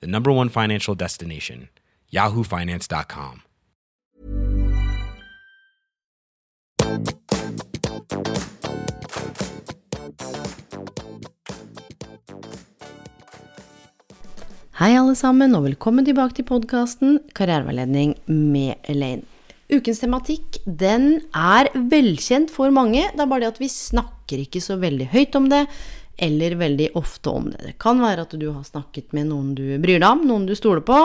the number one financial destination, yahoofinance.com. Hei, alle sammen, og velkommen tilbake til podkasten Karriereveiledning med Elaine. Ukens tematikk den er velkjent for mange. Det er bare det at vi snakker ikke så veldig høyt om det, eller veldig ofte om det. Det kan være at du har snakket med noen du bryr deg om, noen du stoler på,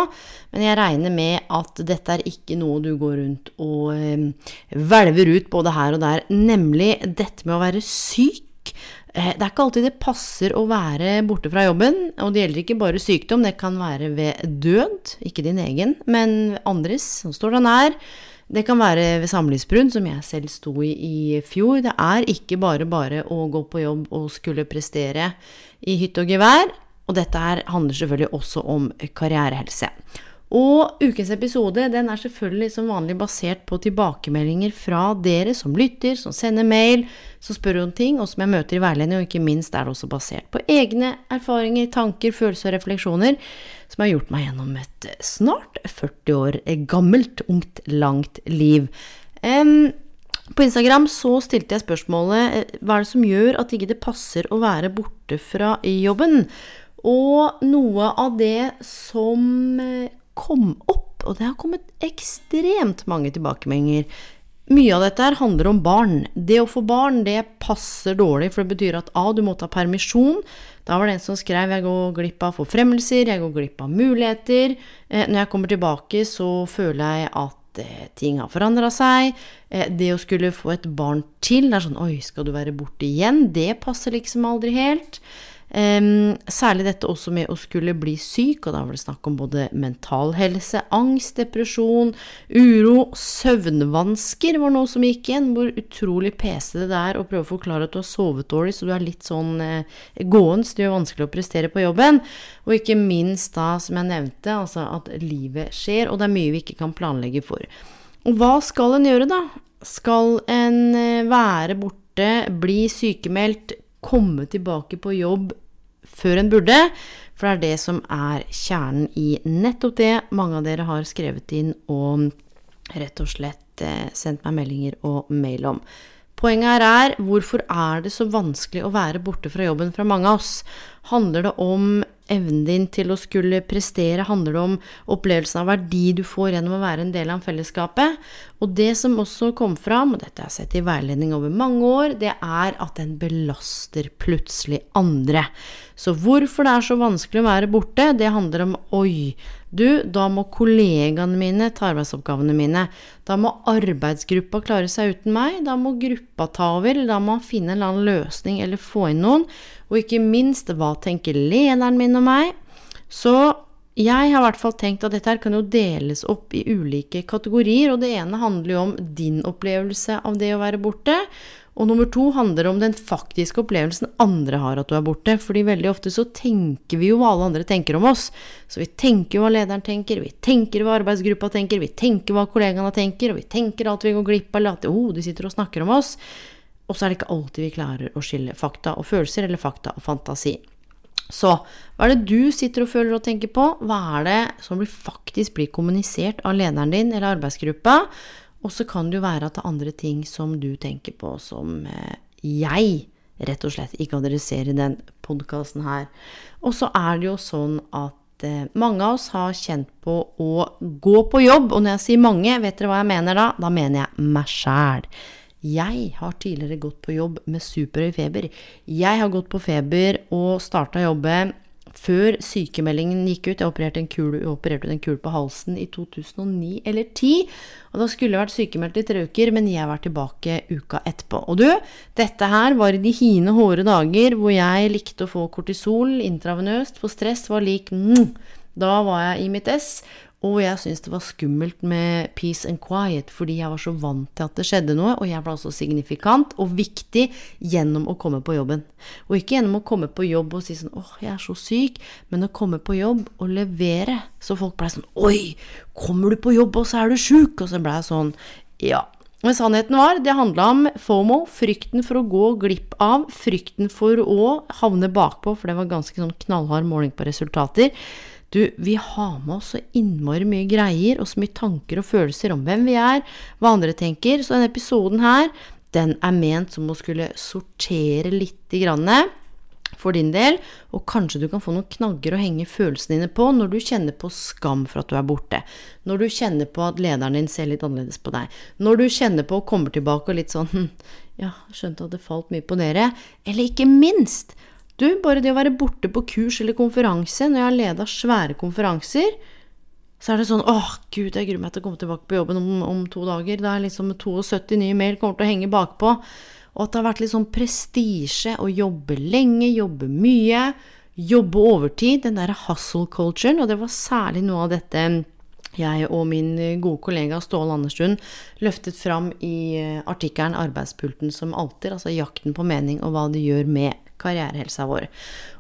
men jeg regner med at dette er ikke noe du går rundt og eh, hvelver ut både her og der, nemlig dette med å være syk. Eh, det er ikke alltid det passer å være borte fra jobben, og det gjelder ikke bare sykdom, det kan være ved død, ikke din egen, men andres, som står deg nær. Det kan være ved samlivsbrudd, som jeg selv sto i i fjor. Det er ikke bare bare å gå på jobb og skulle prestere i hytte og gevær. Og dette her handler selvfølgelig også om karrierehelse. Og ukens episode den er selvfølgelig som vanlig basert på tilbakemeldinger fra dere som lytter, som sender mail, som spør om ting, og som jeg møter i veiledning. Og ikke minst er det også basert på egne erfaringer, tanker, følelser og refleksjoner som har gjort meg gjennom et snart 40 år gammelt, ungt, langt liv. Um, på Instagram så stilte jeg spørsmålet hva er det som gjør at ikke det passer å være borte fra jobben? Og noe av det som kom opp, og det har kommet ekstremt mange tilbakemeldinger. Mye av dette her handler om barn. Det å få barn, det passer dårlig, for det betyr at A, du må ta permisjon. Da var det en som skrev jeg går glipp av forfremmelser, jeg går glipp av muligheter. Eh, når jeg kommer tilbake, så føler jeg at eh, ting har forandra seg. Eh, det å skulle få et barn til, det er sånn Oi, skal du være borte igjen? Det passer liksom aldri helt. Særlig dette også med å skulle bli syk, og da var det snakk om både mental helse, angst, depresjon, uro, søvnvansker var noe som gikk igjen. Hvor utrolig pesete det er å prøve å forklare at du har sovet dårlig, så du er litt sånn eh, gåens, det gjør vanskelig å prestere på jobben. Og ikke minst da, som jeg nevnte, altså at livet skjer, og det er mye vi ikke kan planlegge for. Og hva skal en gjøre, da? Skal en eh, være borte, bli sykemeldt, komme tilbake på jobb før en burde. For det er det som er kjernen i nettopp det mange av dere har skrevet inn og rett og slett eh, sendt meg meldinger og mail om. Poenget her er hvorfor er det så vanskelig å være borte fra jobben fra mange av oss? Handler det om evnen din til å skulle prestere? Handler det om opplevelsen av verdi du får gjennom å være en del av fellesskapet? Og det som også kom fram, og dette har jeg sett i veiledning over mange år, det er at den belaster plutselig andre. Så hvorfor det er så vanskelig å være borte, det handler om oi, du, da må kollegaene mine ta arbeidsoppgavene mine. Da må arbeidsgruppa klare seg uten meg. Da må gruppa ta over. Da må man finne en eller annen løsning eller få inn noen. Og ikke minst, hva tenker lederen min om meg? Så jeg har i hvert fall tenkt at dette her kan jo deles opp i ulike kategorier, og det ene handler jo om din opplevelse av det å være borte. Og nummer to handler om den faktiske opplevelsen andre har at du er borte. fordi veldig ofte så tenker vi jo hva alle andre tenker om oss. Så vi tenker hva lederen tenker, vi tenker hva arbeidsgruppa tenker, vi tenker hva kollegaene tenker, og vi tenker alt vi går glipp av, eller at oh, de sitter og snakker om oss. Og så er det ikke alltid vi klarer å skille fakta og følelser, eller fakta og fantasi. Så hva er det du sitter og føler og tenker på? Hva er det som faktisk blir kommunisert av lederen din eller arbeidsgruppa? Og så kan det jo være at det er andre ting som du tenker på, som eh, jeg rett og slett ikke adresserer i den podkasten her. Og så er det jo sånn at eh, mange av oss har kjent på å gå på jobb. Og når jeg sier mange, vet dere hva jeg mener da? Da mener jeg meg sjæl. Jeg har tidligere gått på jobb med superhøy feber. Jeg har gått på feber og starta jobbe før sykemeldingen gikk ut. Jeg opererte kul, opererte en kul på halsen i 2009 eller 2010. Og da skulle jeg vært sykemeldt i tre uker, men jeg var tilbake uka etterpå. Og du, dette her var i de hine hårde dager hvor jeg likte å få kortisol intravenøst, for stress var lik mm, Da var jeg i mitt ess, og jeg syntes det var skummelt med peace and quiet, fordi jeg var så vant til at det skjedde noe, og jeg ble også signifikant og viktig gjennom å komme på jobben. Og ikke gjennom å komme på jobb og si sånn åh, jeg er så syk, men å komme på jobb og levere. Så folk blei sånn oi, kommer du på jobb og så er du sjuk? Og så blei jeg sånn ja. Men sannheten var, det handla om FOMO, frykten for å gå glipp av, frykten for å havne bakpå, for det var ganske sånn knallhard måling på resultater. Du, vi har med oss så innmari mye greier og så mye tanker og følelser om hvem vi er, hva andre tenker, så denne episoden her, den er ment som å skulle sortere lite grann for din del, og kanskje du kan få noen knagger å henge følelsene dine på når du kjenner på skam for at du er borte, når du kjenner på at lederen din ser litt annerledes på deg, når du kjenner på og kommer tilbake og litt sånn ja, skjønte at det falt mye på dere, eller ikke minst du, bare det å være borte på kurs eller konferanse, når jeg har leda svære konferanser, så er det sånn åh, gud, jeg gruer meg til å komme tilbake på jobben om, om to dager. Det er liksom 72 nye mail kommer til å henge bakpå. Og at det har vært litt sånn prestisje å jobbe lenge, jobbe mye, jobbe overtid. Den derre hustle culturen. Og det var særlig noe av dette jeg og min gode kollega Ståle Anderstuen løftet fram i eh, artikkelen 'Arbeidspulten som alltid', altså jakten på mening og hva det gjør med karrierehelsa vår.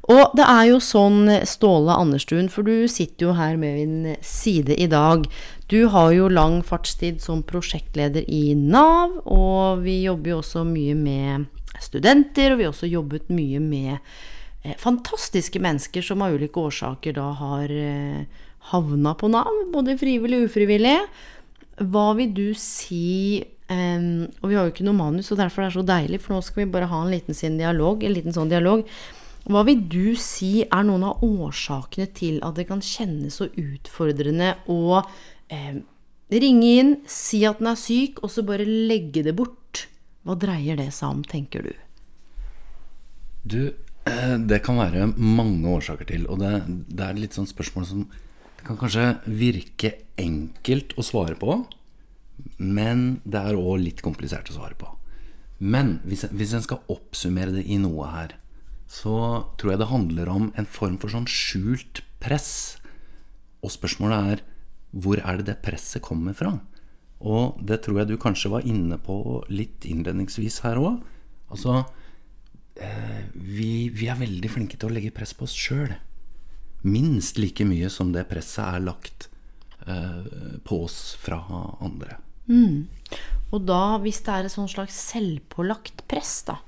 Og det er jo sånn, Ståle Anderstuen, for du sitter jo her med min side i dag. Du har jo lang fartstid som prosjektleder i Nav, og vi jobber jo også mye med studenter, og vi har også jobbet mye med eh, fantastiske mennesker som av ulike årsaker da har eh, havna på Nav, både frivillig og ufrivillig. Hva vil du si Um, og vi har jo ikke noe manus, og derfor er det så deilig, for nå skal vi bare ha en liten, sin dialog, en liten sånn dialog. Hva vil du si er noen av årsakene til at det kan kjennes så utfordrende å eh, ringe inn, si at den er syk, og så bare legge det bort? Hva dreier det seg om, tenker du? Du, det kan være mange årsaker til, og det, det er litt sånn spørsmål som det kan kanskje virke enkelt å svare på, men det er òg litt komplisert å svare på. Men hvis, hvis en skal oppsummere det i noe her, så tror jeg det handler om en form for sånn skjult press. Og spørsmålet er hvor er det det presset kommer fra? Og det tror jeg du kanskje var inne på litt innledningsvis her òg. Altså eh, vi, vi, er veldig flinke til å legge press på oss sjøl. Minst like mye som det presset er lagt eh, på oss fra andre. Mm. Og da, hvis det er et sånn slags selvpålagt press, da,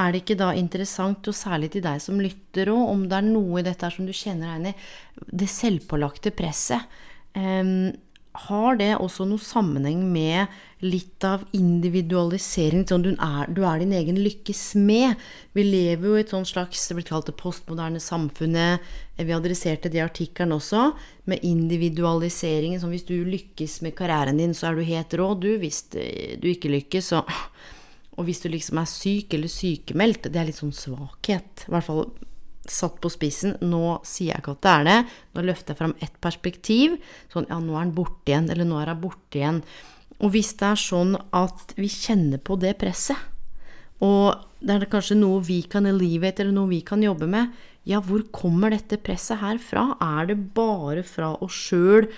er det ikke da interessant, og særlig til deg som lytter òg, om det er noe i dette som du kjenner deg igjen i, det selvpålagte presset. Um, har det også noe sammenheng med litt av individualisering? Sånn du, er, du er din egen lykkes med. Vi lever jo i et sånt slags det blir kalt det postmoderne samfunnet. Vi adresserte det i artikkelen også, med individualiseringen. Sånn hvis du lykkes med karrieren din, så er du helt rå. Du, hvis du ikke lykkes, så Og hvis du liksom er syk eller sykemeldt, det er litt sånn svakhet. I hvert fall satt på spissen. Nå sier jeg ikke at det er det. Nå løfter jeg fram ett perspektiv. Sånn ja, nå er han borte igjen, eller nå er hun borte igjen. Og hvis det er sånn at vi kjenner på det presset, og det er kanskje noe vi kan elevate, eller noe vi kan jobbe med, ja, hvor kommer dette presset her fra? Er det bare fra oss sjøl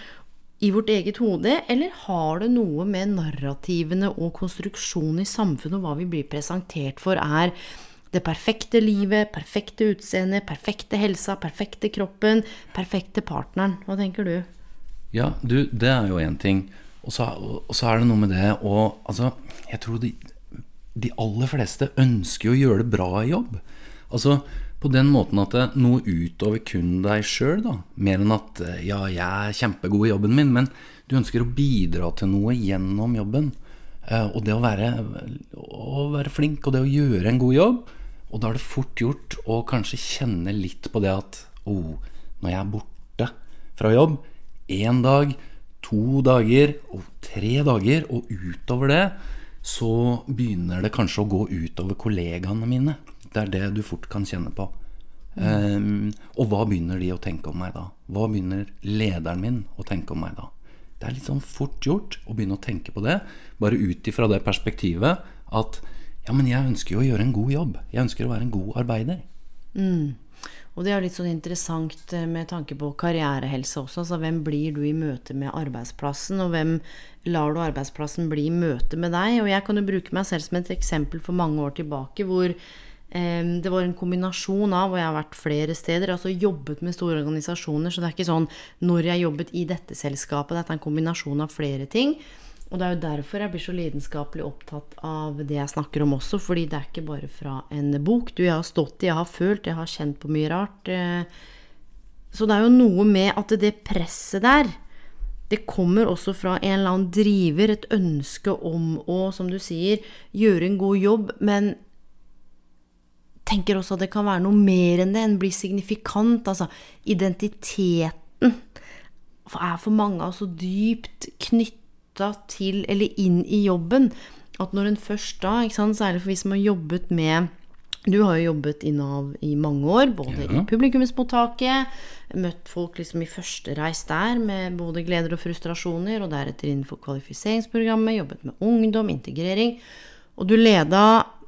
i vårt eget hode, eller har det noe med narrativene og konstruksjonen i samfunnet og hva vi blir presentert for, er det perfekte livet, perfekte utseendet, perfekte helsa, perfekte kroppen, perfekte partneren. Hva tenker du? Ja, du, det er jo én ting. Og så, og så, er det noe med det og altså, Jeg tror de, de, aller fleste ønsker å gjøre det bra i jobb. Altså på den måten at det, er noe utover kun deg sjøl, da. Mer enn at ja, jeg er kjempegod i jobben min, men du ønsker å bidra til noe gjennom jobben. Eh, og det å være, å være flink, og det å gjøre en god jobb, og da er det fort gjort å kanskje kjenne litt på det at oh, når jeg er borte fra jobb én dag, to dager og tre dager, og utover det, så begynner det kanskje å gå utover kollegaene mine. Det er det du fort kan kjenne på. Mm. Um, og hva begynner de å tenke om meg da? Hva begynner lederen min å tenke om meg da? Det er litt sånn fort gjort å begynne å tenke på det, bare ut ifra det perspektivet at ja, men jeg ønsker jo å gjøre en god jobb. Jeg ønsker å være en god arbeider. Mm. Og det er litt sånn interessant eh, med tanke på karrierehelse også. Altså hvem blir du i møte med arbeidsplassen, og hvem lar du arbeidsplassen bli i møte med deg? Og jeg kan jo bruke meg selv som et eksempel for mange år tilbake hvor det var en kombinasjon av, og jeg har vært flere steder, altså jobbet med store organisasjoner, så det er ikke sånn når jeg jobbet i dette selskapet, dette er en kombinasjon av flere ting. Og det er jo derfor jeg blir så lidenskapelig opptatt av det jeg snakker om også, fordi det er ikke bare fra en bok. Du, jeg har stått i, jeg har følt, jeg har kjent på mye rart. Eh. Så det er jo noe med at det presset der, det kommer også fra en eller annen driver, et ønske om å, som du sier, gjøre en god jobb, men tenker også at det kan være noe mer enn det, enn bli signifikant. Altså identiteten er for mange altså dypt knyttet knytta til eller inn i jobben. At når en først da, sant, særlig for vi som har jobbet med du har jo jobbet i Nav i mange år, både ja. i publikumsmottaket, møtt folk liksom i første reis der med både gleder og frustrasjoner, og deretter innenfor kvalifiseringsprogrammet, jobbet med ungdom, integrering. Og du leda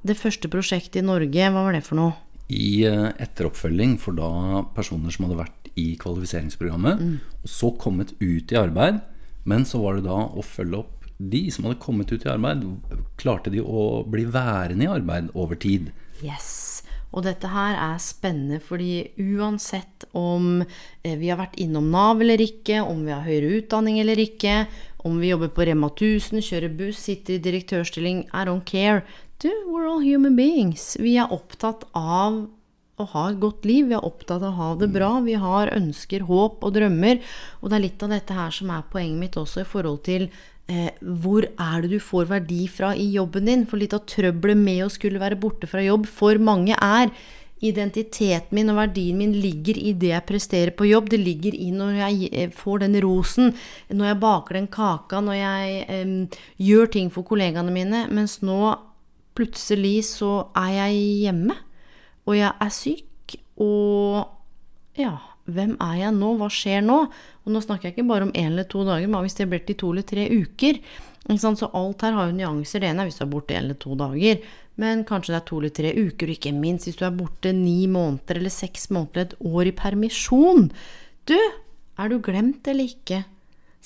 det første prosjektet i Norge, hva var det for noe? I eh, etteroppfølging for da personer som hadde vært i kvalifiseringsprogrammet, mm. og så kommet ut i arbeid men så var det da å følge opp de som hadde kommet ut i arbeid. Klarte de å bli værende i arbeid over tid? Yes. Og dette her er spennende, fordi uansett om eh, vi har vært innom Nav eller ikke, om vi har høyere utdanning eller ikke, om vi jobber på Rema 1000, kjører buss, sitter i direktørstilling, I don't care. Du, we're all human beings. Vi er opptatt av å ha et godt liv. Vi er opptatt av å ha det bra. Vi har ønsker, håp og drømmer. Og det er litt av dette her som er poenget mitt også i forhold til eh, hvor er det du får verdi fra i jobben din? For litt av trøbbelet med å skulle være borte fra jobb for mange er identiteten min og verdien min ligger i det jeg presterer på jobb. Det ligger i når jeg eh, får den rosen, når jeg baker den kaka, når jeg eh, gjør ting for kollegaene mine. Mens nå plutselig så er jeg hjemme og jeg er syk, og ja, hvem er jeg nå, hva skjer nå? Og nå snakker jeg ikke bare om én eller to dager, men hvis det blir til to eller tre uker. Så alt her har jo nyanser. Det ene er hvis du er borte en eller to dager, men kanskje det er to eller tre uker, og ikke minst hvis du er borte ni måneder eller seks måneder, et år i permisjon. Du, er du glemt eller ikke?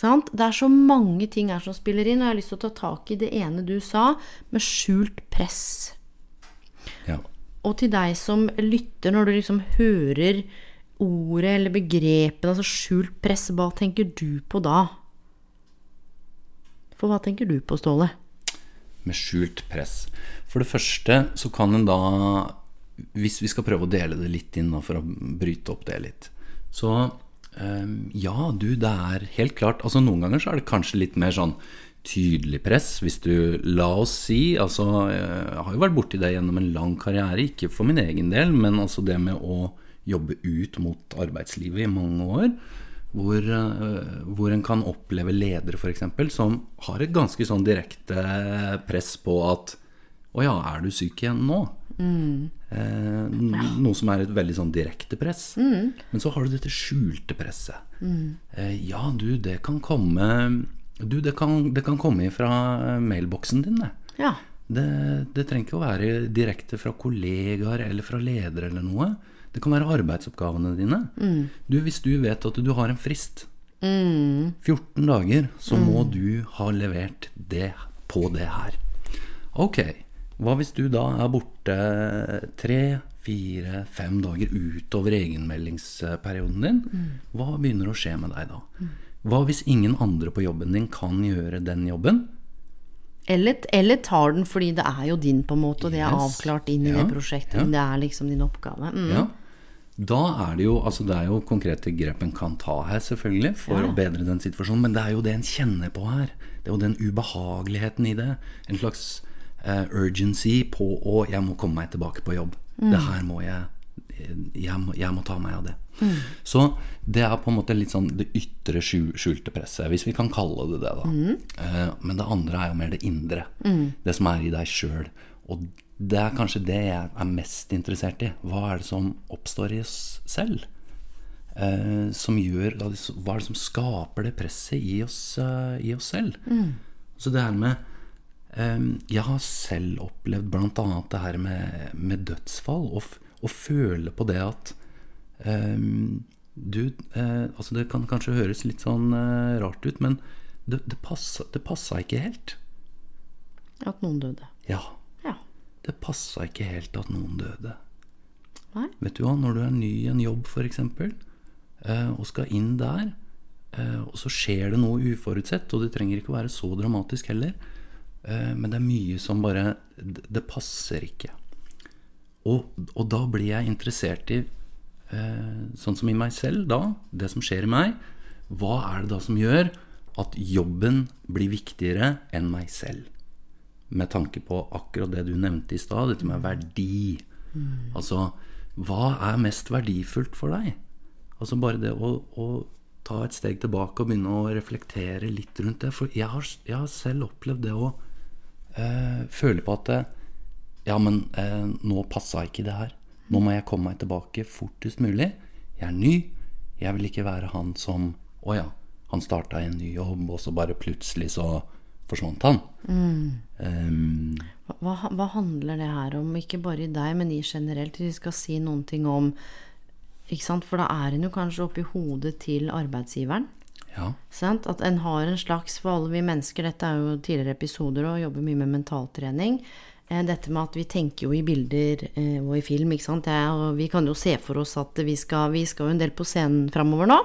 Sant? Det er så mange ting her som spiller inn, og jeg har lyst til å ta tak i det ene du sa, med skjult press. Ja. Og til deg som lytter, når du liksom hører ordet eller begrepet, altså skjult press, hva tenker du på da? For hva tenker du på, Ståle? Med skjult press. For det første så kan en da, hvis vi skal prøve å dele det litt inn for å bryte opp det litt, så ja, du, det er helt klart Altså noen ganger så er det kanskje litt mer sånn tydelig press. Hvis du, la oss si altså, Jeg har jo vært borti det gjennom en lang karriere, ikke for min egen del, men altså det med å jobbe ut mot arbeidslivet i mange år. Hvor, uh, hvor en kan oppleve ledere f.eks. som har et ganske sånn direkte press på at Å ja, er du syk igjen nå? Mm. Eh, noe som er et veldig sånn direkte press. Mm. Men så har du dette skjulte presset. Mm. Eh, ja, du, det kan komme du, det kan, det kan komme fra eh, mailboksen din, det. Ja. Det, det, trenger ikke å være direkte fra kollegaer eller fra ledere eller noe. Det kan være arbeidsoppgavene dine. Du, hvis du vet at du har en frist, mm. 14 dager, så må du ha levert det på det her. Ok, hva hvis du da er borte tre, fire, fem dager utover egenmeldingsperioden din? Mm. Hva begynner å skje med deg da? Mm. Hva hvis ingen andre på jobben din kan gjøre den jobben? Eller, eller tar den fordi det er jo din, på en måte, og det er avklart inn i ja. det prosjektet. Ja. Det er liksom din oppgave. Mm. Ja. Da er det jo altså det er jo konkrete grep en kan ta her, selvfølgelig, for ja. å bedre den situasjonen. Men det er jo det en kjenner på her. Det er jo den ubehageligheten i det. En slags urgency på å 'jeg må komme meg tilbake på jobb'. Mm. Det her må jeg jeg må, jeg må ta meg av det. Mm. Så det er på en måte litt sånn det ytre skjulte presset, hvis vi kan kalle det det. da mm. uh, Men det andre er jo mer det indre. Mm. Det som er i deg sjøl. Og det er kanskje det jeg er mest interessert i. Hva er det som oppstår i oss selv? Uh, som gjør, hva er det som skaper det presset i oss, i oss selv? Mm. Så det her med Jeg har selv opplevd bl.a. det her med, med dødsfall. Og og, føle på det at um, du, eh, altså Det kan kanskje høres litt sånn eh, rart ut, men det, det, passa, det passa ikke helt. At noen døde. Ja, Ja. det passa ikke helt at noen døde. Nei? Vet du hva, når du er ny i en jobb f.eks., eh, og skal inn der, eh, og så skjer det noe uforutsett, og det trenger ikke å være så dramatisk heller, men det er mye som bare Det, passer ikke. Og, og da blir jeg interessert i, eh, sånn som i meg selv, da, det som skjer i meg, hva er det da som gjør at jobben blir viktigere enn meg selv? Med tanke på akkurat det du nevnte i stad, dette med verdi. Altså, hva er mest verdifullt for deg? Altså bare det å, å ta et steg tilbake og begynne å reflektere litt rundt det. For jeg har, jeg har selv opplevd det å eh, føler på at eh, Ja, men eh, nå passa ikke det her. Nå må jeg komme meg tilbake fortest mulig. Jeg er ny. Jeg vil ikke være han som Å ja, han starta i en ny jobb, og så bare plutselig så forsvant han. Ehm, Hva, hva handler det her om, ikke bare i deg, men i generelt? Hvis vi skal si noen ting om ikke sant? For da er en jo kanskje oppi hodet til arbeidsgiveren. Ja. At en har en slags For alle vi mennesker, dette er jo tidligere episoder og jobber mye med mentaltrening. Eh, dette med at vi tenker jo i bilder eh, og i film, ikke sant. Jeg, og vi kan jo se for oss at vi skal, vi skal jo en del på scenen framover nå.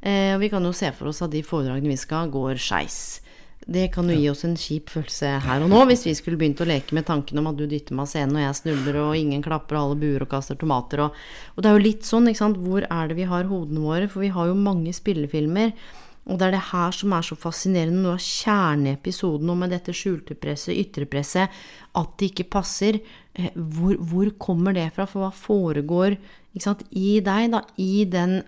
Eh, og vi kan jo se for oss at de foredragene vi skal, går skeis. Det kan jo gi oss en kjip følelse her og nå, hvis vi skulle begynt å leke med tanken om at du dytter meg av scenen, og jeg snubler, og ingen klapper, og alle buer og kaster tomater, og, og det er jo litt sånn, ikke sant, hvor er det vi har hodene våre? For vi har jo mange spillefilmer, og det er det her som er så fascinerende, noe av kjernen i episoden og med dette skjulte presset, ytre presset, at det ikke passer. Eh, Hvor, hvor kommer det fra? For hva foregår sant, i deg, da, i den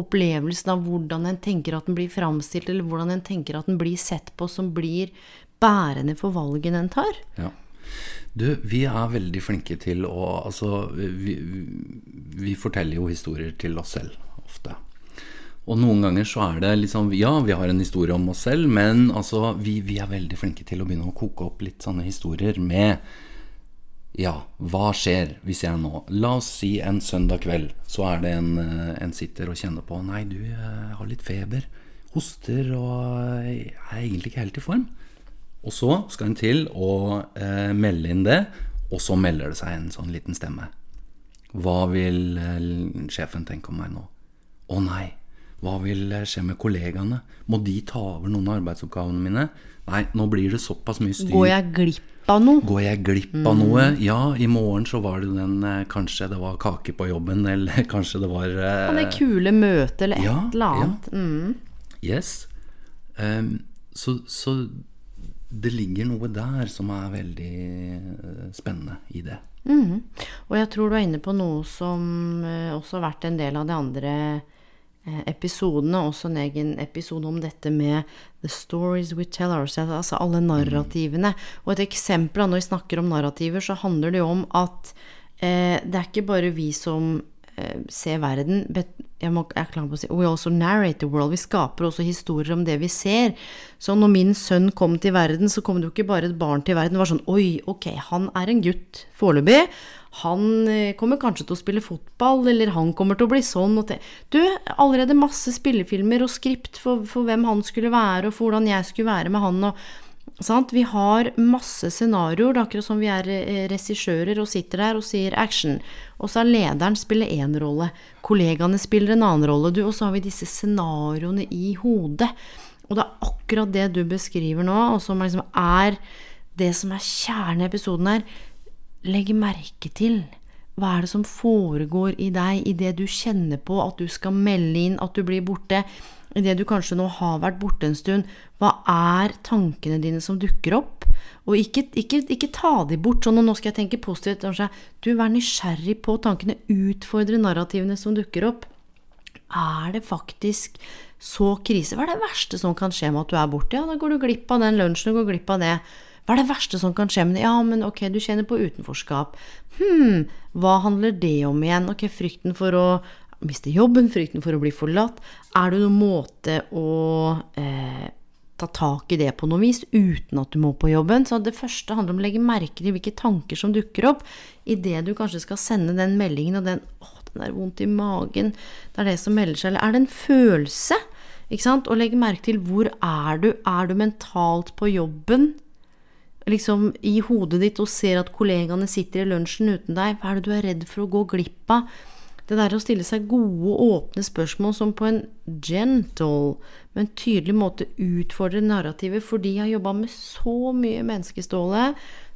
opplevelsen av hvordan en tenker at den blir framstilt, eller hvordan en tenker at den blir sett på, som blir bærende for valgene en tar. Ja. Du, vi er veldig flinke til å Altså, vi, vi forteller jo historier til oss selv ofte. Og noen ganger så er det liksom Ja, vi har en historie om oss selv, men altså, vi, vi er veldig flinke til å begynne å koke opp litt sånne historier med Ja, hva skjer hvis jeg nå La oss si en søndag kveld, så er det en, eh, en sitter og kjenner på Nei, du jeg har litt feber. Hoster og jeg er egentlig ikke helt i form. Og så skal en til å eh, melde inn det, og så melder det seg en sånn liten stemme. Hva vil eh, sjefen tenke om meg nå? Å nei, hva vil eh, skje med kollegaene? Må de ta over noen av arbeidsoppgavene mine? Nei, nå blir det såpass mye styr. Går jeg glipp av noe? Går jeg glipp av noe? Ja, i morgen så var det den eh, Kanskje det var kake på jobben, eller kanskje det var eh, det kule møtet, eller et ja, eller annet. Mm. Yes. Um, så, så det ligger noe der som er veldig eh, spennende i det. Mm. Og jeg tror du er inne på noe som også har vært en del av de andre episodene. Også en egen episode om dette med the stories we tell ourselves. Altså alle narrativene. Og et eksempel av når vi snakker om narrativer, så handler det jo om at eh, det er ikke bare vi som eh, ser verden but jeg, må, jeg er klar på å si We also narrate the world. Vi skaper også historier om det vi ser. Så når min sønn kom til verden, så kom det jo ikke bare et barn til verden. Det var sånn Oi, ok, han er en gutt foreløpig. Han eh, kommer kanskje til å spille fotball, eller han kommer til å bli sånn og til. Du, allerede masse spillefilmer og skript for, for hvem han skulle være, og for hvordan jeg skulle være med han. og Sant? Vi har masse scenarioer, er akkurat som vi er eh, regissører og sitter der og sier action. Og så er lederen spiller én rolle, kollegaene spiller en annen rolle, du, og så har vi disse scenarioene i hodet. Og det er akkurat det du beskriver nå, og som liksom er det som er kjernen i episoden her. Legg merke til hva er det som foregår i deg idet du kjenner på at du skal melde inn at du blir borte, idet du kanskje nå har vært borte en stund. Hva er tankene dine som dukker opp? Og ikke, ikke, ikke ta de bort sånn, og nå skal jeg tenke positivt. kanskje. Du, vær nysgjerrig på tankene, utfordre narrativene som dukker opp. Er det faktisk så krise? Hva er det verste som kan skje med at du er borte? Ja, da går du glipp av den lunsjen, du går glipp av det. Hva er det verste som kan skje det? Ja, men ok, du kjenner på utenforskap. Hm, hva handler det om igjen? Ok, frykten for å miste jobben, frykten for å bli forlatt. Er det noen måte å eh, ta tak i det på noe vis uten at du må på jobben? Så det første handler om å legge merke til hvilke tanker som dukker opp idet du kanskje skal sende den meldingen og den åh, den er vondt i magen, det er det som melder seg, eller er det en følelse? Ikke sant? Og legge merke til hvor er du? Er du mentalt på jobben? Liksom i hodet ditt og ser at kollegaene sitter i lunsjen uten deg. Hva er det du er redd for å gå glipp av? Det der å stille seg gode, åpne spørsmål som på en gentle, men tydelig måte utfordrer narrativet, fordi jeg har jobba med så mye menneskeståle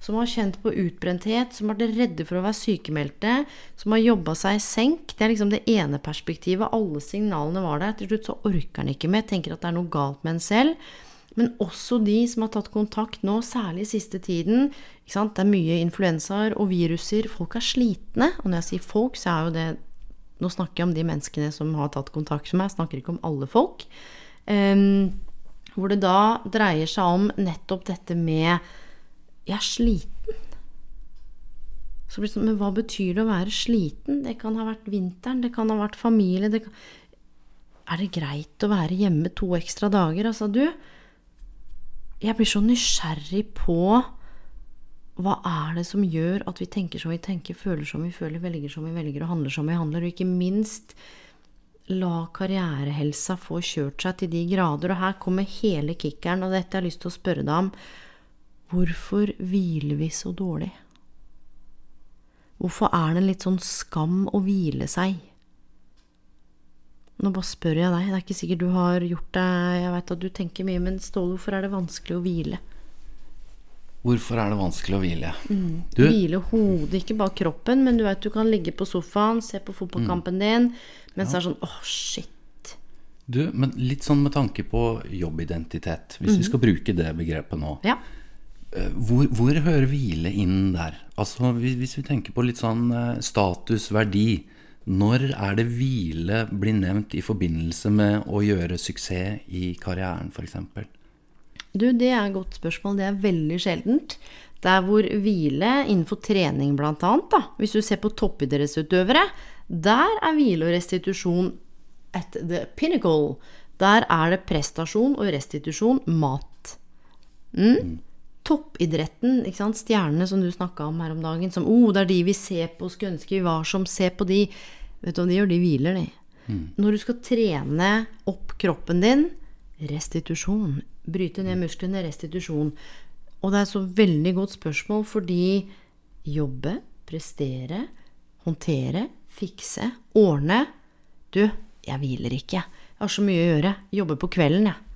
som har kjent på utbrenthet, som har vært redde for å være sykemeldte, som har jobba seg i senk. Det er liksom det ene perspektivet. Alle signalene var der. Til slutt så orker han ikke mer, tenker at det er noe galt med en selv. Men også de som har tatt kontakt nå, særlig siste tiden. Det er mye influensaer og viruser. Folk er slitne. Og når jeg sier folk, så er jo det Nå snakker jeg om de menneskene som har tatt kontakt med meg, jeg snakker ikke om alle folk. Um, hvor det da dreier seg om nettopp dette med Jeg er sliten. Så blir det sånn, Men hva betyr det å være sliten? Det kan ha vært vinteren, det kan ha vært familie det kan, Er det greit å være hjemme to ekstra dager? Altså, du Jeg blir så nysgjerrig på hva er det som gjør at vi tenker som vi tenker, føler som vi føler, velger som vi velger og handler som vi handler, og ikke minst la karrierehelsa få kjørt seg til de grader. Og her kommer hele kickeren, og dette jeg har lyst til å spørre deg om. Hvorfor hviler vi så dårlig? Hvorfor er det litt sånn skam å hvile seg? Nå bare spør jeg deg, det er ikke sikkert du har gjort det, jeg veit at du tenker mye, men Ståle, hvorfor er det vanskelig å hvile? Hvorfor er det vanskelig å hvile? Mm. Du, hvile hodet, ikke bare kroppen, men du vet du kan ligge på sofaen, se på fotballkampen mm. din, mens ja. det er sånn åh, oh, shit. Du, men litt sånn med tanke på jobbidentitet, hvis mm. vi skal bruke det begrepet nå. Ja. Eh, hvor, hvor, hører hvile inn der? Altså Hvis vi tenker på litt sånn eh, status, verdi. Når er det hvile blir nevnt i forbindelse med å gjøre suksess i karrieren, f.eks.? Du, det er et godt spørsmål. Det er veldig sjeldent. Der hvor hvile innenfor trening annet, da, hvis du ser på toppidrettsutøvere, der er hvile og restitusjon at the pinnacle. Der er det prestasjon og restitusjon mat. Mm? Mm. Toppidretten, ikke sant? stjernene som du snakka om her om dagen, som oh, det er de vi ser på, skulle ønske vi var som, ser på de. Vet du hva de gjør? De hviler, de. Mm. Når du skal trene opp kroppen din, restitusjon, Bryte ned musklene, restitusjon. Og det er et så veldig godt spørsmål fordi jobbe, prestere, håndtere, fikse, ordne Du, jeg hviler ikke. Jeg har så mye å gjøre. Jobber på kvelden, jeg.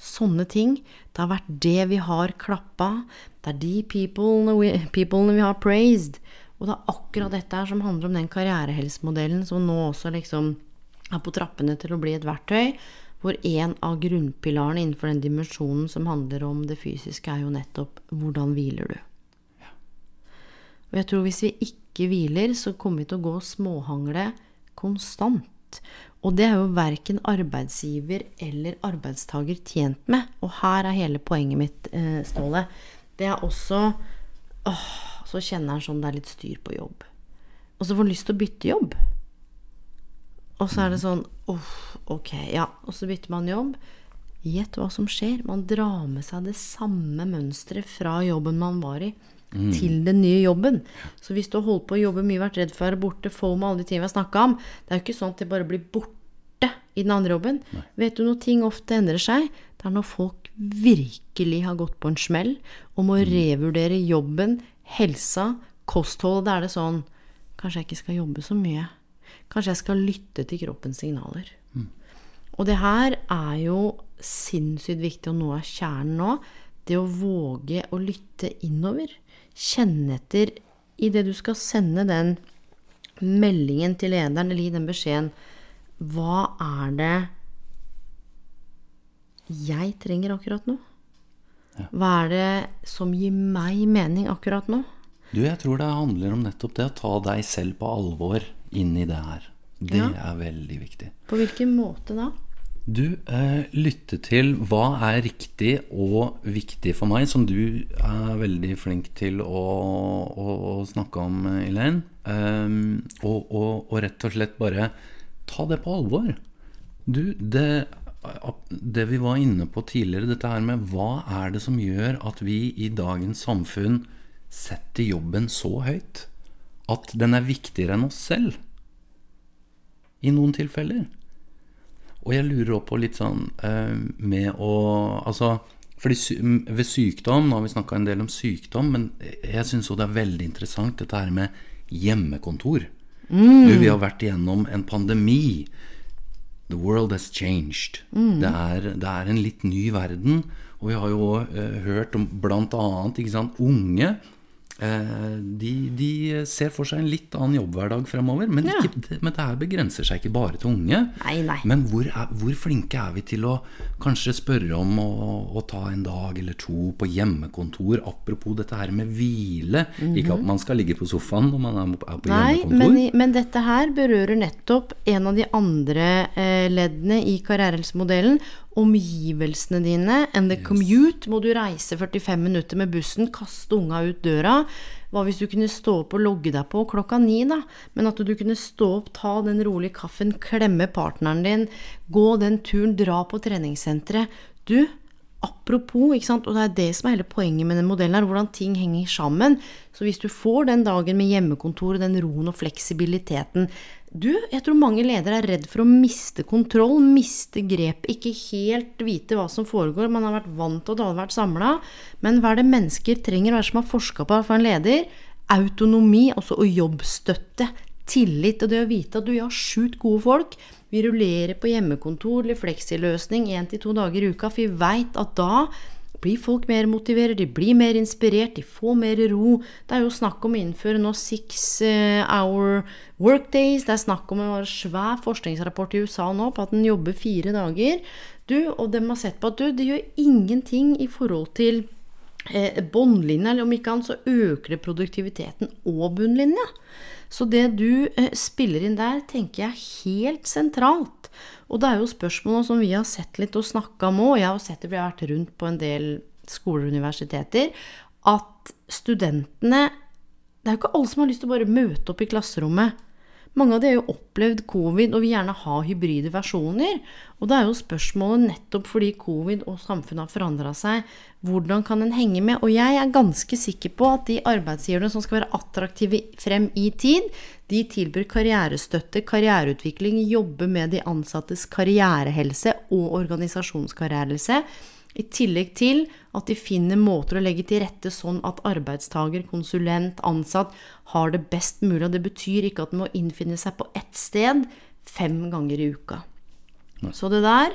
Sånne ting. Det har vært det vi har klappa. Det er de peoplene we, peoplene vi har praised. Og det er akkurat dette her som handler om den karrierehelsemodellen som nå også liksom er på trappene til å bli et verktøy hvor en av grunnpilarene innenfor den dimensjonen som handler om det fysiske, er jo nettopp hvordan hviler du? Og jeg tror hvis vi ikke hviler, så kommer vi til å gå og småhangle konstant. Og det er jo verken arbeidsgiver eller arbeidstaker tjent med. Og her er hele poenget mitt, eh, Ståle. Det er også åh, Så kjenner han sånn det er litt styr på jobb. Og så får han lyst til å bytte jobb. Og så er det sånn Uff, ok, ja. Og så bytter man jobb. Gjett hva som skjer. Man drar med seg det samme mønsteret fra jobben man var i, mm. til den nye jobben. Så hvis du har holdt på å jobbe mye, vært redd for å være borte, få med alle de tingene vi har snakka om Det er jo ikke sånn at det bare blir borte i den andre jobben. Nei. Vet du når ting ofte endrer seg? Det er når folk virkelig har gått på en smell og må mm. revurdere jobben, helsa, kostholdet. Da er det sånn Kanskje jeg ikke skal jobbe så mye. Kanskje jeg skal lytte til kroppens signaler. Mm. Og det her er jo sinnssykt viktig, og nå av kjernen nå. Det å våge å lytte innover. Kjenne etter i det du skal sende den meldingen til lederen, eller gi den beskjeden Hva er det jeg trenger akkurat nå? Hva er det som gir meg mening akkurat nå? Du, jeg tror det handler om nettopp det å ta deg selv på alvor inn i det her. Det ja. er veldig viktig. På hvilken måte da? Du eh, lytte til hva er riktig og viktig for meg, som du er veldig flink til å, å, å snakke om, Elaine. Um, og, og, og, rett og slett bare ta det på alvor. Du, det, det vi var inne på tidligere, dette her med hva er det som gjør at vi i dagens samfunn setter jobben så høyt at den er viktigere enn oss selv? i noen tilfeller. Og jeg lurer også på litt sånn eh, med å Altså, fordi ved sykdom Nå har vi snakka en del om sykdom, men jeg syns jo det er veldig interessant dette her med hjemmekontor. Du, vi har vært igjennom en pandemi. The world has changed. Det, er, det er en litt ny verden. Og vi har jo eh, hørt om blant sant, unge de, de ser for seg en litt annen jobbhverdag fremover. Men, Ja. ikke, men det her begrenser seg ikke bare til unge. Nei, nei. Men hvor, er, hvor flinke er vi til å kanskje spørre om å, å ta en dag eller to på hjemmekontor? Apropos dette her med hvile. Ikke at man skal ligge på sofaen når man er, på Mhm. Nei, hjemmekontor. men, men dette her berører nettopp en av de andre eh, leddene i karrierehelsemodellen. Omgivelsene dine. And the commute. Må du reise 45 minutter med bussen, kaste unga ut døra. Hva hvis du kunne stå opp og logge deg på klokka ni, da? Men at du kunne stå opp, ta den rolige kaffen, klemme partneren din, gå den turen, dra på treningssenteret. Du, Apropos, ikke sant? og det er det som er hele poenget med den modellen, her, hvordan ting henger sammen. Så hvis du får den dagen med hjemmekontor, den roen og fleksibiliteten Du, jeg tror mange ledere er redd for å miste kontroll, miste grepet, ikke helt vite hva som foregår. Man har vært vant til at alle har vært samla. Men hva er det mennesker trenger, hva er det som har forska på for en leder? Autonomi, altså og jobbstøtte. Tillit og det å vite at du har sjukt gode folk. Vi rullerer på hjemmekontor eller fleksiløsning én til to dager i uka, for vi veit at da blir folk mer motivert, de blir mer inspirert, de får mer ro. Det er jo snakk om å innføre nå six eh, hour workdays. Det er snakk om en svær forskningsrapport i USA nå på at den jobber fire dager. Du, og dem har sett på at du, det gjør ingenting i forhold til eh, båndlinja, eller om ikke annet så øker det produktiviteten og bunnlinja. Så det du eh, spiller inn der, tenker jeg er helt sentralt. Og det er jo spørsmål som vi har sett litt og snakka om òg, jeg har sett det, vi har vært rundt på en del skoler og universiteter, at studentene Det er jo ikke alle som har lyst til å bare møte opp i klasserommet. Mange av de har jo opplevd covid og vil gjerne ha hybride versjoner. Og det er jo spørsmålet nettopp fordi covid og samfunnet har forandra seg, hvordan kan en henge med? Og jeg er ganske sikker på at de arbeidsgiverne som skal være attraktive frem i tid, de tilbyr karrierestøtte, karriereutvikling, jobber med de ansattes karrierehelse og organisasjonskarrierehelse. I tillegg til at de finner måter å legge til rette sånn at arbeidstaker, konsulent, ansatt har det best mulig. Og det betyr ikke at den må innfinne seg på ett sted fem ganger i uka. Så det der,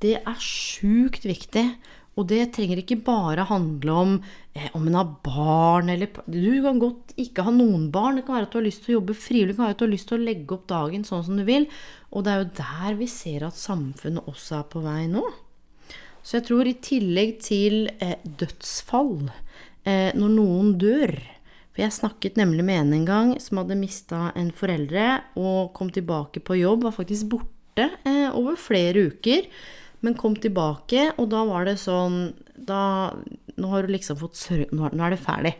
det er sjukt viktig. Og det trenger ikke bare handle om eh, om en har barn eller Du kan godt ikke ha noen barn. Det kan være at du har lyst til å jobbe frivillig. Det kan være at du har lyst til å legge opp dagen sånn som du vil. Og det er jo der vi ser at samfunnet også er på vei nå. Så jeg tror i tillegg til eh, dødsfall, eh, når noen dør For jeg snakket nemlig med en en gang som hadde mista en foreldre og kom tilbake på jobb, var faktisk borte eh, over flere uker, men kom tilbake, og da var det sånn da, Nå har du liksom fått sørge Nå, er- nå er det ferdig.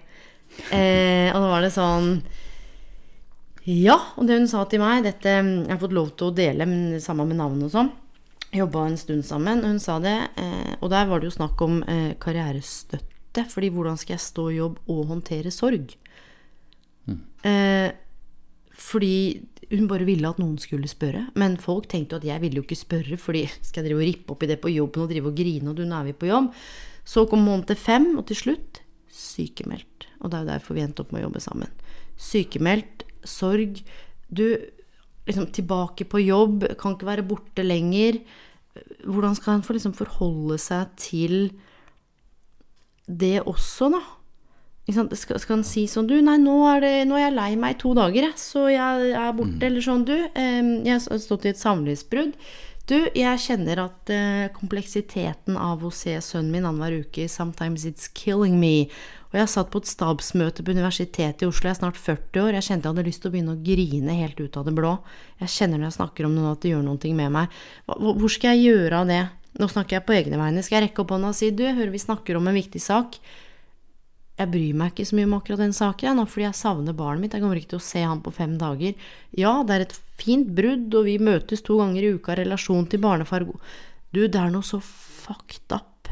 Eh, og da var det sånn ja, og det hun sa til meg dette, Jeg har fått lov til å dele men sammen med navn og sånn. Jobba en stund sammen, og hun sa det. Eh, og der var det jo snakk om eh, karrierestøtte. Fordi hvordan skal jeg stå i jobb og håndtere sorg? Eh, fordi hun bare ville at noen skulle spørre. Men folk tenkte jo at jeg ville jo ikke spørre, fordi skal jeg drive og rippe opp i det på jobben og drive og grine, og du, nå er vi på jobb. Så kom måned til fem, og til slutt sykemeldt. Og det er jo derfor vi endte opp med å jobbe sammen. Sykemeldt, sorg. Du liksom tilbake på jobb, kan ikke være borte lenger. Hvordan skal han for, liksom forholde seg til det også, da? Skal, skal han si sånn Du, nei, nå er, det, nå er jeg lei meg i to dager, jeg, så jeg er borte. Eller sånn, du. jeg har stått i et samlivsbrudd. Du, jeg kjenner at eh, kompleksiteten av å se sønnen min annenhver uke Sometimes it's killing me. Og jeg satt på et stabsmøte på Universitetet i Oslo, jeg er snart 40 år. Jeg kjente jeg hadde lyst til å begynne å grine helt ut av det blå. Jeg kjenner når jeg snakker om det nå at det gjør noe med meg. Hvor skal jeg gjøre av det? Nå snakker jeg på egne vegne. Skal jeg rekke opp hånda og si du, jeg hører vi snakker om en viktig sak. Jeg bryr meg ikke så mye om akkurat den saken, nå, fordi jeg savner barnet mitt. Jeg kommer ikke til å se han på fem dager. Ja, det er et fint brudd, og vi møtes to ganger i uka, i relasjon til barnefar Du, det er noe så fucked up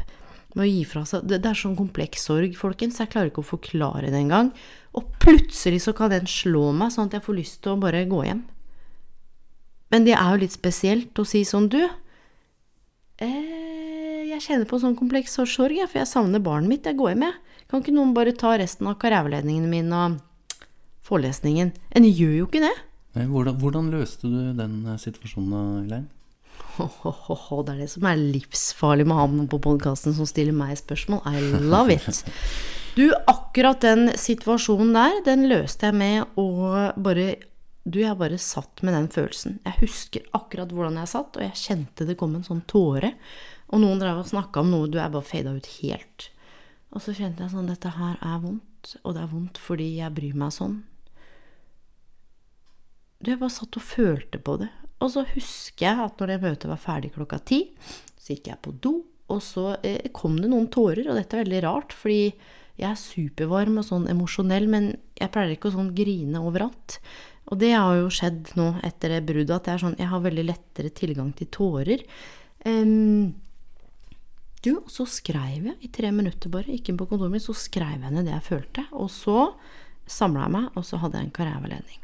med å gi fra seg Det, det er sånn kompleks sorg, folkens. Jeg klarer ikke å forklare det engang. Og plutselig så kan den slå meg, sånn at jeg får lyst til å bare gå hjem. Men det er jo litt spesielt å si sånn, du eh, Jeg kjenner på sånn kompleks sorg, for jeg savner barnet mitt. Jeg går hjem, jeg. Kan ikke noen bare ta resten av karriereledningen min og forelesningen? En gjør jo ikke det. Nei, hvordan, hvordan løste du den eh, situasjonen, ho, det er det som er livsfarlig med ham på podkasten som stiller meg spørsmål. I love it. Du, akkurat den situasjonen der, den løste jeg med å bare Du, jeg bare satt med den følelsen. Jeg husker akkurat hvordan jeg satt, og jeg kjente det kom en sånn tåre. Og noen drev og snakka om noe, du er bare fada ut helt. Og så kjente jeg sånn Dette her er vondt, og det er vondt fordi jeg bryr meg sånn. Du, jeg bare satt og følte på det. Og så husker jeg at når det møtet var ferdig klokka ti, så gikk jeg på do, og så eh, kom det noen tårer. Og dette er veldig rart, fordi jeg er supervarm og sånn emosjonell, men jeg pleier ikke å sånn grine overalt. Og det har jo skjedd nå etter det bruddet, at jeg, sånn, jeg har veldig lettere tilgang til tårer. Um, du, og så skrev jeg i tre minutter bare, ikke på kontoret mitt, så skrev jeg ned det jeg følte. Og så samla jeg meg, og så hadde jeg en karriereveiledning.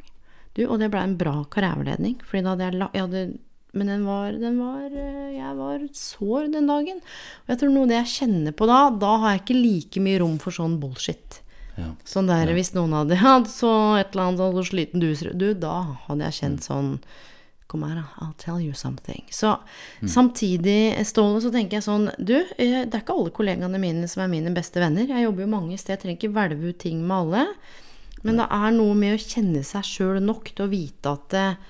Du, og det ble en bra karriereveiledning, fordi da hadde jeg, la, jeg hadde, Men den var, den var Jeg var sår den dagen. Og jeg tror noe av det jeg kjenner på da, da har jeg ikke like mye rom for sånn bullshit. Ja. Sånn der, Hvis noen hadde hatt så et eller annet så sliten du, du, da hadde jeg kjent sånn Kom her. I'll tell you something. Så samtidig, Ståle, så tenker jeg sånn Du, eh, det er ikke alle kollegaene mine som er mine beste venner. Jeg jobber jo mange steder, jeg trenger ikke hvelve ut ting med alle. Men det er noe med å kjenne seg sjøl nok til å vite at eh,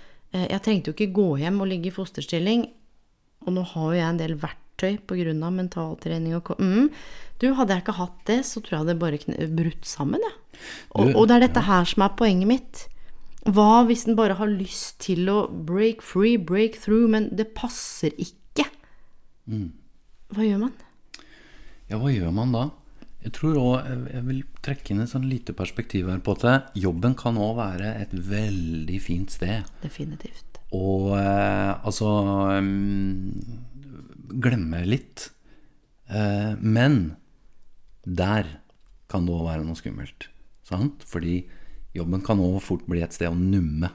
Jeg trengte jo ikke gå hjem og ligge i fosterstilling. Og nå har jo jeg en del verktøy pga. mentaltrening og mm. Du, hadde jeg ikke hatt det, så tror jeg det bare brutt sammen, jeg. Og, og det er dette her som er poenget mitt. Hva hvis en bare har lyst til å break free, break through, men det passer ikke? Hva gjør man? Ja, hva gjør man da? Jeg tror også, jeg vil trekke inn et sånn lite perspektiv her på at jobben kan òg være et veldig fint sted. Definitivt. Og eh, altså mm, Glemme litt. Eh, men der kan det òg være noe skummelt. Sant? Fordi jobben kan òg fort bli et sted å numme.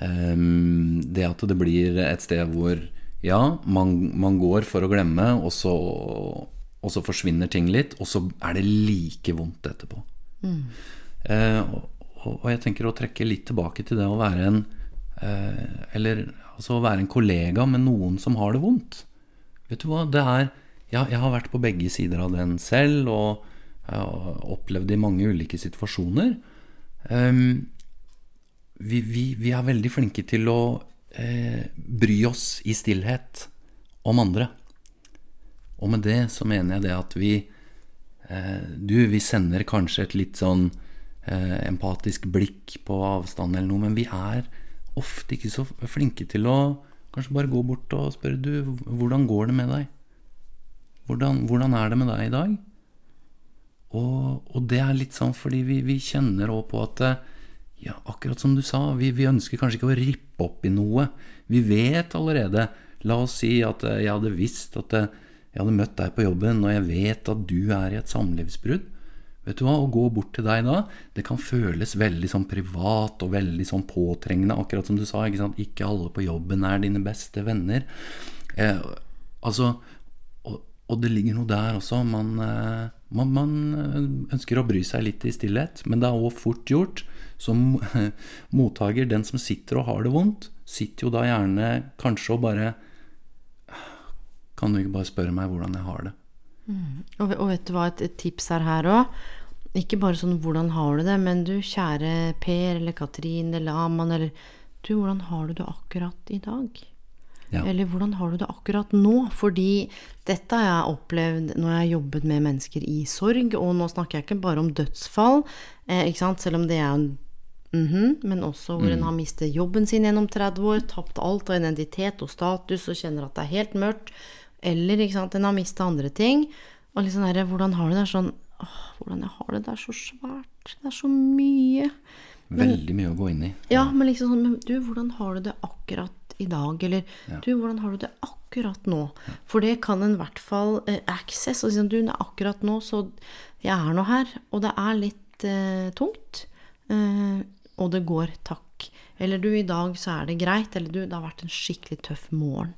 Ehm, det at det blir et sted hvor ja, man, man går for å glemme, og så, og så forsvinner ting litt, og så er det like vondt etterpå. Eh, og, og, jeg tenker å trekke litt tilbake til det å være en eh, Eller altså å være en kollega med noen som har det vondt. Vet du hva, det er ja, Jeg har vært på begge sider av den selv, og opplevd i mange ulike situasjoner. Ehm, vi, vi, vi er veldig flinke til å eh, bry oss i stillhet om andre. Og med det så mener jeg det at vi eh, Du, vi sender kanskje et litt sånn eh, empatisk blikk på avstand eller noe, men vi er ofte ikke så flinke til å kanskje bare gå bort og spørre Du, hvordan går det med deg? Hvordan, hvordan er det med deg i dag? Og, og det er litt sånn fordi vi, vi kjenner òg på at eh, ja, akkurat som du sa, vi, vi ønsker kanskje ikke å rippe opp i noe. Vi vet allerede. La oss si at eh, jeg hadde visst at eh, jeg hadde møtt deg på jobben, og jeg vet at du er i et samlivsbrudd. Vet du hva, Å gå bort til deg da, det kan føles veldig sånn privat og veldig sånn påtrengende. Akkurat som du sa, ikke sant. Ikke alle på jobben er dine beste venner. Eh, altså, og, og det ligger noe der også. Man, eh, man, man eh, ønsker å bry seg litt i stillhet, men det er òg fort gjort. Som mottaker, den som sitter og har det vondt, sitter jo da gjerne kanskje og bare Kan du ikke bare spørre meg hvordan jeg har det? Og, og vet du hva, et, et tips er her òg. Ikke bare sånn 'hvordan har du det', men du kjære Per eller Katrin eller Aman eller Du, hvordan har du det akkurat i dag? Ja. Eller hvordan har du det akkurat nå? Fordi dette har jeg opplevd når jeg har jobbet med mennesker i sorg, og nå snakker jeg ikke bare om dødsfall, eh, ikke sant? selv om det er en Mhm, men også hvor en har mistet jobben sin gjennom 30 år, tapt alt av identitet og status og kjenner at det er helt mørkt. Eller ikke sant, en har mistet andre ting. Og liksom der, hvordan har du det? Er sånn åh, Hvordan jeg har det? Det er så svært. Det er så mye. Veldig mye å gå inn i. Ja, men liksom sånn Du, hvordan har du det akkurat i dag? Eller du, hvordan har du det akkurat nå? For det kan en i hvert fall eh, access. Og si sånn, du, akkurat nå, så jeg er nå her. Og det er litt eh, tungt. Eh, og det går takk. Eller du, i dag så er det greit. Eller du, det har vært en skikkelig tøff morgen.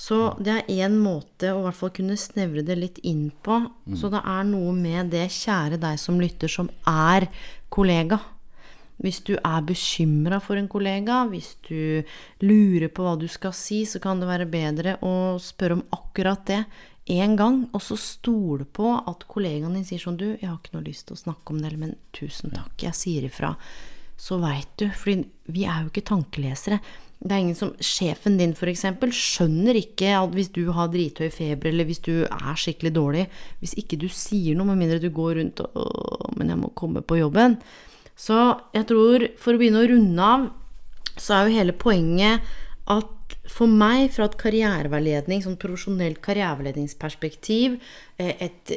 Så det er én måte å i hvert fall kunne snevre det litt inn på. Så det er noe med det, kjære deg som lytter, som er kollega. Hvis du er bekymra for en kollega, hvis du lurer på hva du skal si, så kan det være bedre å spørre om akkurat det én gang, og så stole på at kollegaen din sier sånn Du, jeg har ikke noe lyst til å snakke om det, men tusen takk, jeg sier ifra. Så veit du, for vi er jo ikke tankelesere. Det er ingen som Sjefen din, f.eks., skjønner ikke at hvis du har drithøy feber, eller hvis du er skikkelig dårlig Hvis ikke du sier noe, med mindre du går rundt og men jeg må komme på jobben. Så jeg tror, for å begynne å runde av, så er jo hele poenget at for meg, fra et karriereveiledning, sånn profesjonelt karriereveiledningsperspektiv, eh, et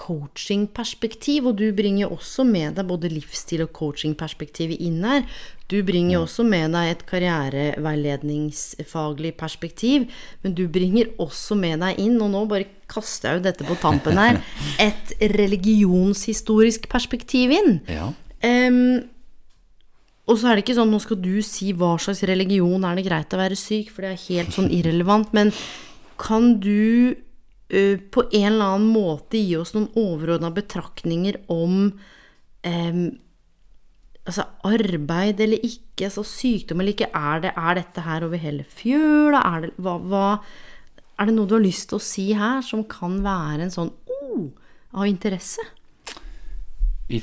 coachingperspektiv, og du bringer jo også med deg både livsstil og coachingperspektivet inn her. Du bringer jo også med deg et karriereveiledningsfaglig perspektiv, men du bringer også med deg inn, og nå bare kaster jeg jo dette på tampen her, et religionshistorisk perspektiv inn. Ja. Em, og så er det ikke sånn nå skal du si hva slags religion er det greit å være syk, for det er helt sånn irrelevant, men kan du uh, på en eller annen måte gi oss noen overordna betraktninger om um, altså arbeid eller ikke, altså sykdom eller ikke, er, det, er dette her over hele fjøla? Er det, er det noe du har lyst til å si her som kan være en sånn oh, av interesse?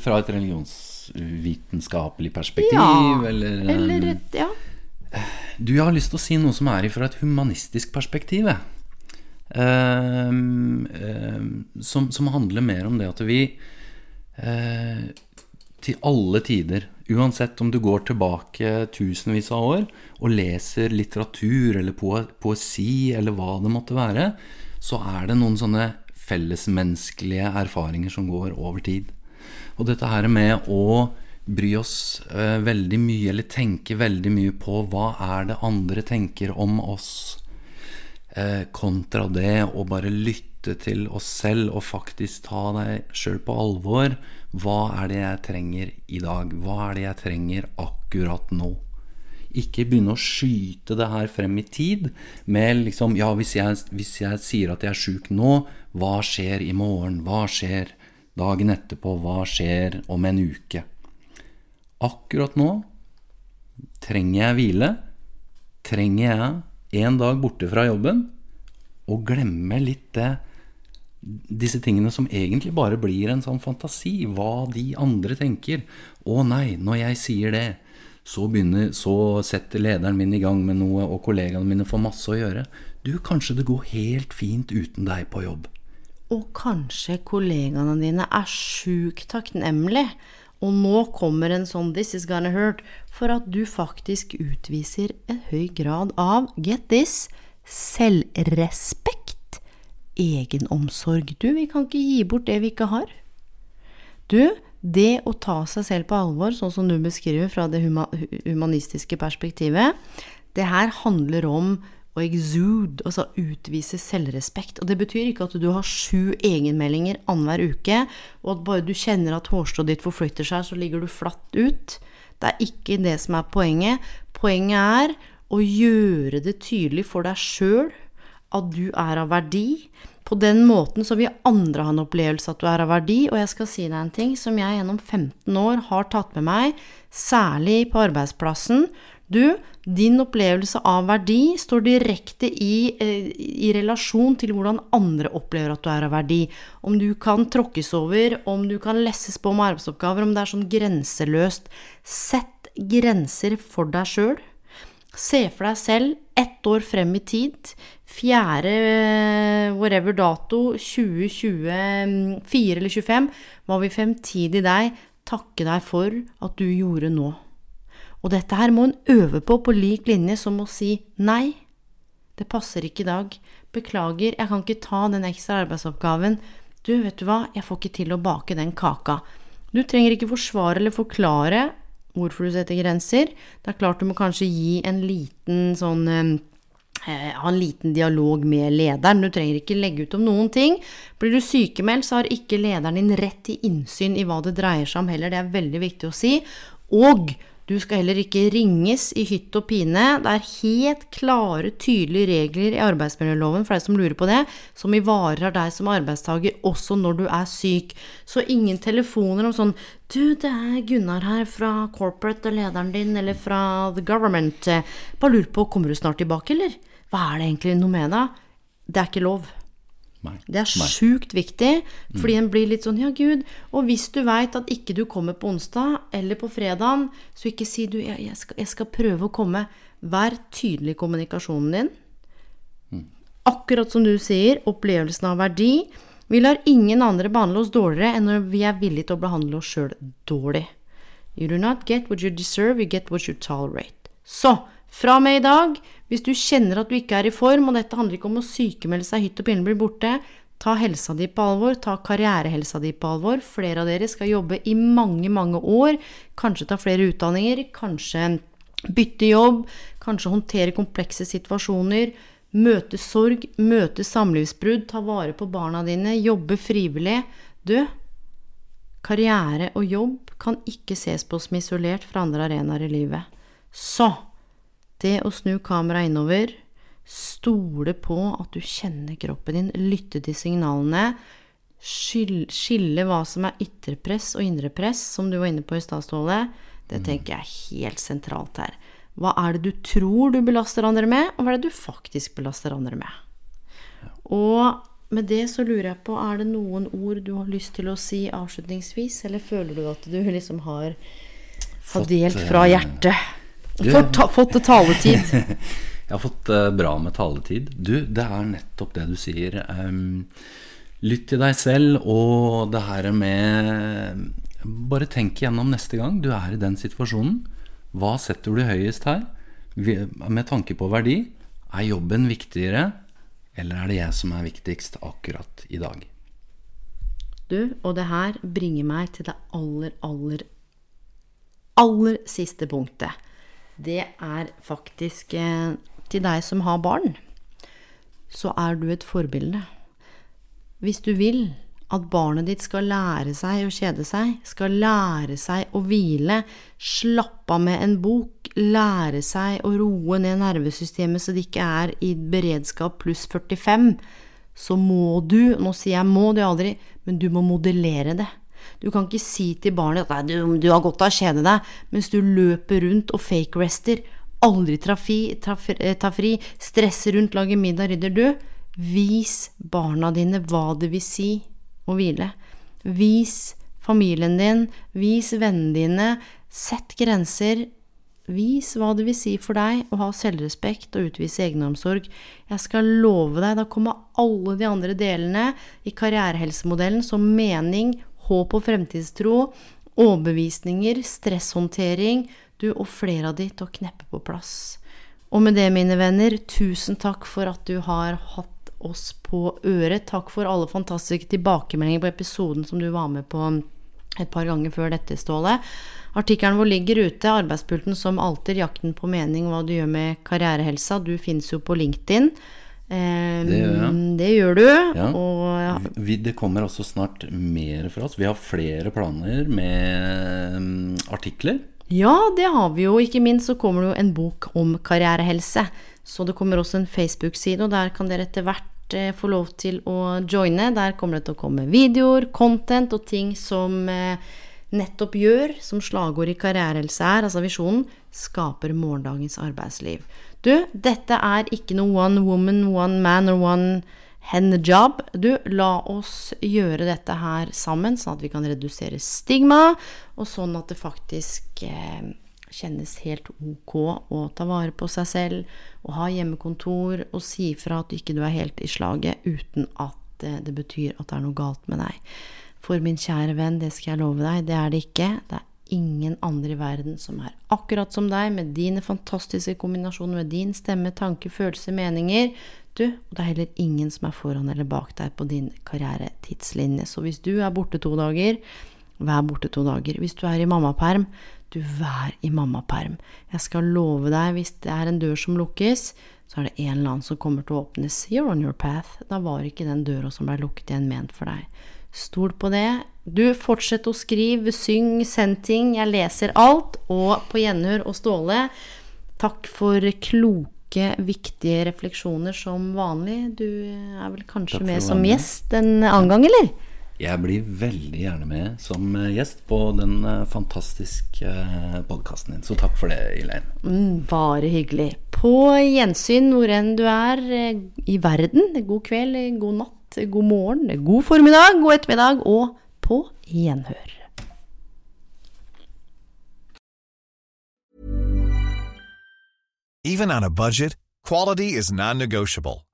Fra et religionsvitenskapelig perspektiv, Ja, eller, Eller et Ja. Du, jeg har lyst til å si noe som er fra et humanistisk perspektiv. Eh, som, som handler mer om det at vi eh, til alle tider, uansett om du går tilbake tusenvis av år og leser litteratur eller poe poesi eller hva det måtte være, så er det noen sånne fellesmenneskelige erfaringer som går over tid. Og dette her med å bry oss eh, veldig mye, eller tenke veldig mye på hva er det andre tenker om oss, eh, kontra det å bare lytte til oss selv og faktisk ta deg sjøl på alvor. Hva er det jeg trenger i dag? Hva er det jeg trenger akkurat nå? Ikke begynne å skyte det her frem i tid med liksom Ja, hvis jeg, hvis jeg sier at jeg er sjuk nå, hva skjer i morgen? Hva skjer dagen etterpå? Hva skjer om en uke? Akkurat nå trenger jeg hvile. Trenger jeg en dag borte fra jobben og glemme litt det disse tingene som egentlig bare blir en sånn fantasi, hva de andre tenker. Å nei, når jeg sier det, så, begynner, så setter lederen min i gang med noe, og kollegaene mine får masse å gjøre. Du, kanskje det går helt fint uten deg på jobb. Og kanskje kollegaene dine er sjukt takknemlige. Og nå kommer en sånn 'this is gonna hurt' for at du faktisk utviser en høy grad av, get this, selvrespekt. Egenomsorg. Du, vi kan ikke gi bort det vi ikke har. Du, det å ta seg selv på alvor, sånn som du beskriver fra det humanistiske perspektivet, det her handler om å exude, altså utvise selvrespekt. Og det betyr ikke at du har sju egenmeldinger annenhver uke, og at bare du kjenner at hårstrået ditt forflytter seg, så ligger du flatt ut. Det er ikke det som er poenget. Poenget er å gjøre det tydelig for deg sjøl at du er av verdi. På den måten så vil andre ha en opplevelse at du er av verdi, og jeg skal si deg en ting som jeg gjennom 15 år har tatt med meg, særlig på arbeidsplassen. Du, din opplevelse av verdi står direkte i, eh, i relasjon til hvordan andre opplever at du er av verdi. Om du kan tråkkes over, om du kan lesses på med arbeidsoppgaver, om det er sånn grenseløst. Sett grenser for deg sjøl. Se for deg selv ett år frem i tid. Fjerde eh, whatever dato, 2024 eller 25, hva vil fremtidig deg takke deg for at du gjorde nå? Og dette her må en øve på på lik linje som å si nei. Det passer ikke i dag. Beklager, jeg kan ikke ta den ekstra arbeidsoppgaven. Du, vet du hva, jeg får ikke til å bake den kaka. Du trenger ikke forsvare eller forklare hvorfor du setter grenser. Det er klart du må kanskje gi en liten sånn eh, ha en liten dialog med lederen. Du trenger ikke legge ut om noen ting. Blir du sykemeldt, så har ikke lederen din rett til innsyn i hva det dreier seg om heller. Det er veldig viktig å si. Og Du skal heller ikke ringes i hytt og pine. Det er helt klare, tydelige regler i arbeidsmiljøloven for deg som lurer på det, som ivaretar deg som arbeidstaker også når du er syk. Så ingen telefoner om sånn Du, det er Gunnar her fra corporate og lederen din, eller fra the government. Bare lurer på, kommer du snart tilbake, eller? Hva er det egentlig noe med deg? Det er ikke lov. Nei. Det er sjukt viktig, fordi en blir litt sånn ja, gud. Og hvis du veit at ikke du kommer på onsdag eller på fredagen, så ikke si du jeg, jeg, skal, jeg skal prøve å komme. Vær tydelig i kommunikasjonen din. Akkurat som du sier, opplevelsen av verdi. Vi lar ingen andre behandle oss dårligere enn når vi er villige til å behandle oss sjøl dårlig. You do not get what you deserve, you get what you tolerate. Så, fra og med i dag, hvis du kjenner at du ikke er i form, og dette handler ikke om å sykemelde seg hytt og pinne blir borte, ta helsa di på alvor, ta karrierehelsa di på alvor. Flere av dere skal jobbe i mange, mange år, kanskje ta flere utdanninger, kanskje bytte jobb, kanskje håndtere komplekse situasjoner, møte sorg, møte samlivsbrudd, ta vare på barna dine, jobbe frivillig. Du, karriere og jobb kan ikke ses på som isolert fra andre arenaer i livet. Så det å snu kameraet innover, stole på at du kjenner kroppen din, lytte til signalene, skille hva som er ytre press og indre press, som du var inne på i stad, Ståle, det tenker jeg er helt sentralt her. Hva er det du tror du belaster andre med, og hva er det du faktisk belaster andre med? Og med det så lurer jeg på, er det noen ord du har lyst til å si avslutningsvis, eller føler du at du liksom har Fått, fordelt fra eh, hjertet? Du- Fått, ta, fått taletid? Jeg har fått uh, bra med taletid. Du, det er nettopp det du sier. Um, lytt til deg selv, og det her med Bare tenk igjennom neste gang du er i den situasjonen. Hva setter du høyest her? Med tanke på verdi. Er jobben viktigere, eller er det jeg som er viktigst akkurat i dag? Du, og det her bringer meg til det aller, aller, aller siste punktet. Det er faktisk eh, til deg som har barn. Så er du et forbilde. Hvis du vil at barnet ditt skal lære seg å kjede seg, skal lære seg å hvile, slappe av med en bok, lære seg å roe ned nervesystemet så det ikke er i beredskap pluss 45, så må du, nå sier jeg må, det aldri, men du må modellere det. Du kan ikke si til barnet at du, du har godt av å kjede deg, mens du løper rundt og fake-rester, aldri tar fri, eh, stresser rundt, lager middag, rydder du. Vis barna dine hva det vil si å hvile. Vis familien din, vis vennene dine, sett grenser. Vis hva det vil si for deg å ha selvrespekt og utvise egenomsorg. Jeg skal love deg, da kommer alle de andre delene i karrierehelsemodellen som mening, håp og fremtidstro, overbevisninger, stresshåndtering, du og flere av de til å kneppe på plass. Og med det, mine venner, tusen takk for at du har hatt oss på øret. Takk for alle fantastiske tilbakemeldinger på episoden som du var med på et par ganger før dette, Ståle. Artikkelen vår ligger ute, Arbeidspulten som alltid, jakten på mening, hva du gjør med karrierehelsa. Du finnes jo på LinkedIn. Eh, Det gjør. Det gjør du. Ja. Og ja, Vi, det kommer også snart mer fra oss. Vi har flere planer med um, artikler. Ja, det har vi jo. Ikke minst så kommer det jo en bok om karrierehelse. Så det kommer også en Facebook-side, og der kan dere etter hvert eh, få lov til å joine. Der kommer det til å komme videoer, content og ting som eh, nettopp gjør, som slagord i karrierehelse er, altså visjonen, skaper morgendagens arbeidsliv. Du, dette er ikke noe one woman, one man or one hen job. Du, la oss gjøre dette her sammen, sånn at vi kan redusere stigma, og sånn at det faktisk eh, kjennes helt ok å ta vare på seg selv, og ha hjemmekontor, og si fra at ikke du er helt i slaget, uten at eh, det betyr at det er noe galt med deg. For min kjære venn, det skal jeg love deg, det er det ikke. Det er ingen andre i verden som er akkurat som deg, med dine fantastiske kombinasjoner, med din stemme, tanke, følelser, meninger. Du, og det er heller ingen som er foran eller bak deg på din karrieretidslinje. Så hvis du er borte to dager, vær borte to dager. Hvis du er i mammaperm, du vær i mammaperm. Jeg skal love deg, hvis det er en dør som lukkes, så er det en eller annen som kommer til å åpnes. You're on your path. Da var ikke den døra som ble lukket igjen, ment for deg. Stol på det. Du, fortsett å skrive, syng, send ting. Jeg leser alt. Og på gjenhør og Ståle, takk for kloke, viktige refleksjoner som vanlig. Du er vel kanskje med som gjest en annen gang, eller? Jeg blir veldig gjerne med som eh, gjest på den eh, fantastiske podkasten din. Så takk for det, Elaine. Mm, bare hyggelig. På gjensyn hvor enn du er eh, i verden. God kveld, eh, god natt, god morgen, god formiddag, god ettermiddag, og på gjenhør. Even on a budget, quality is non-negotiable.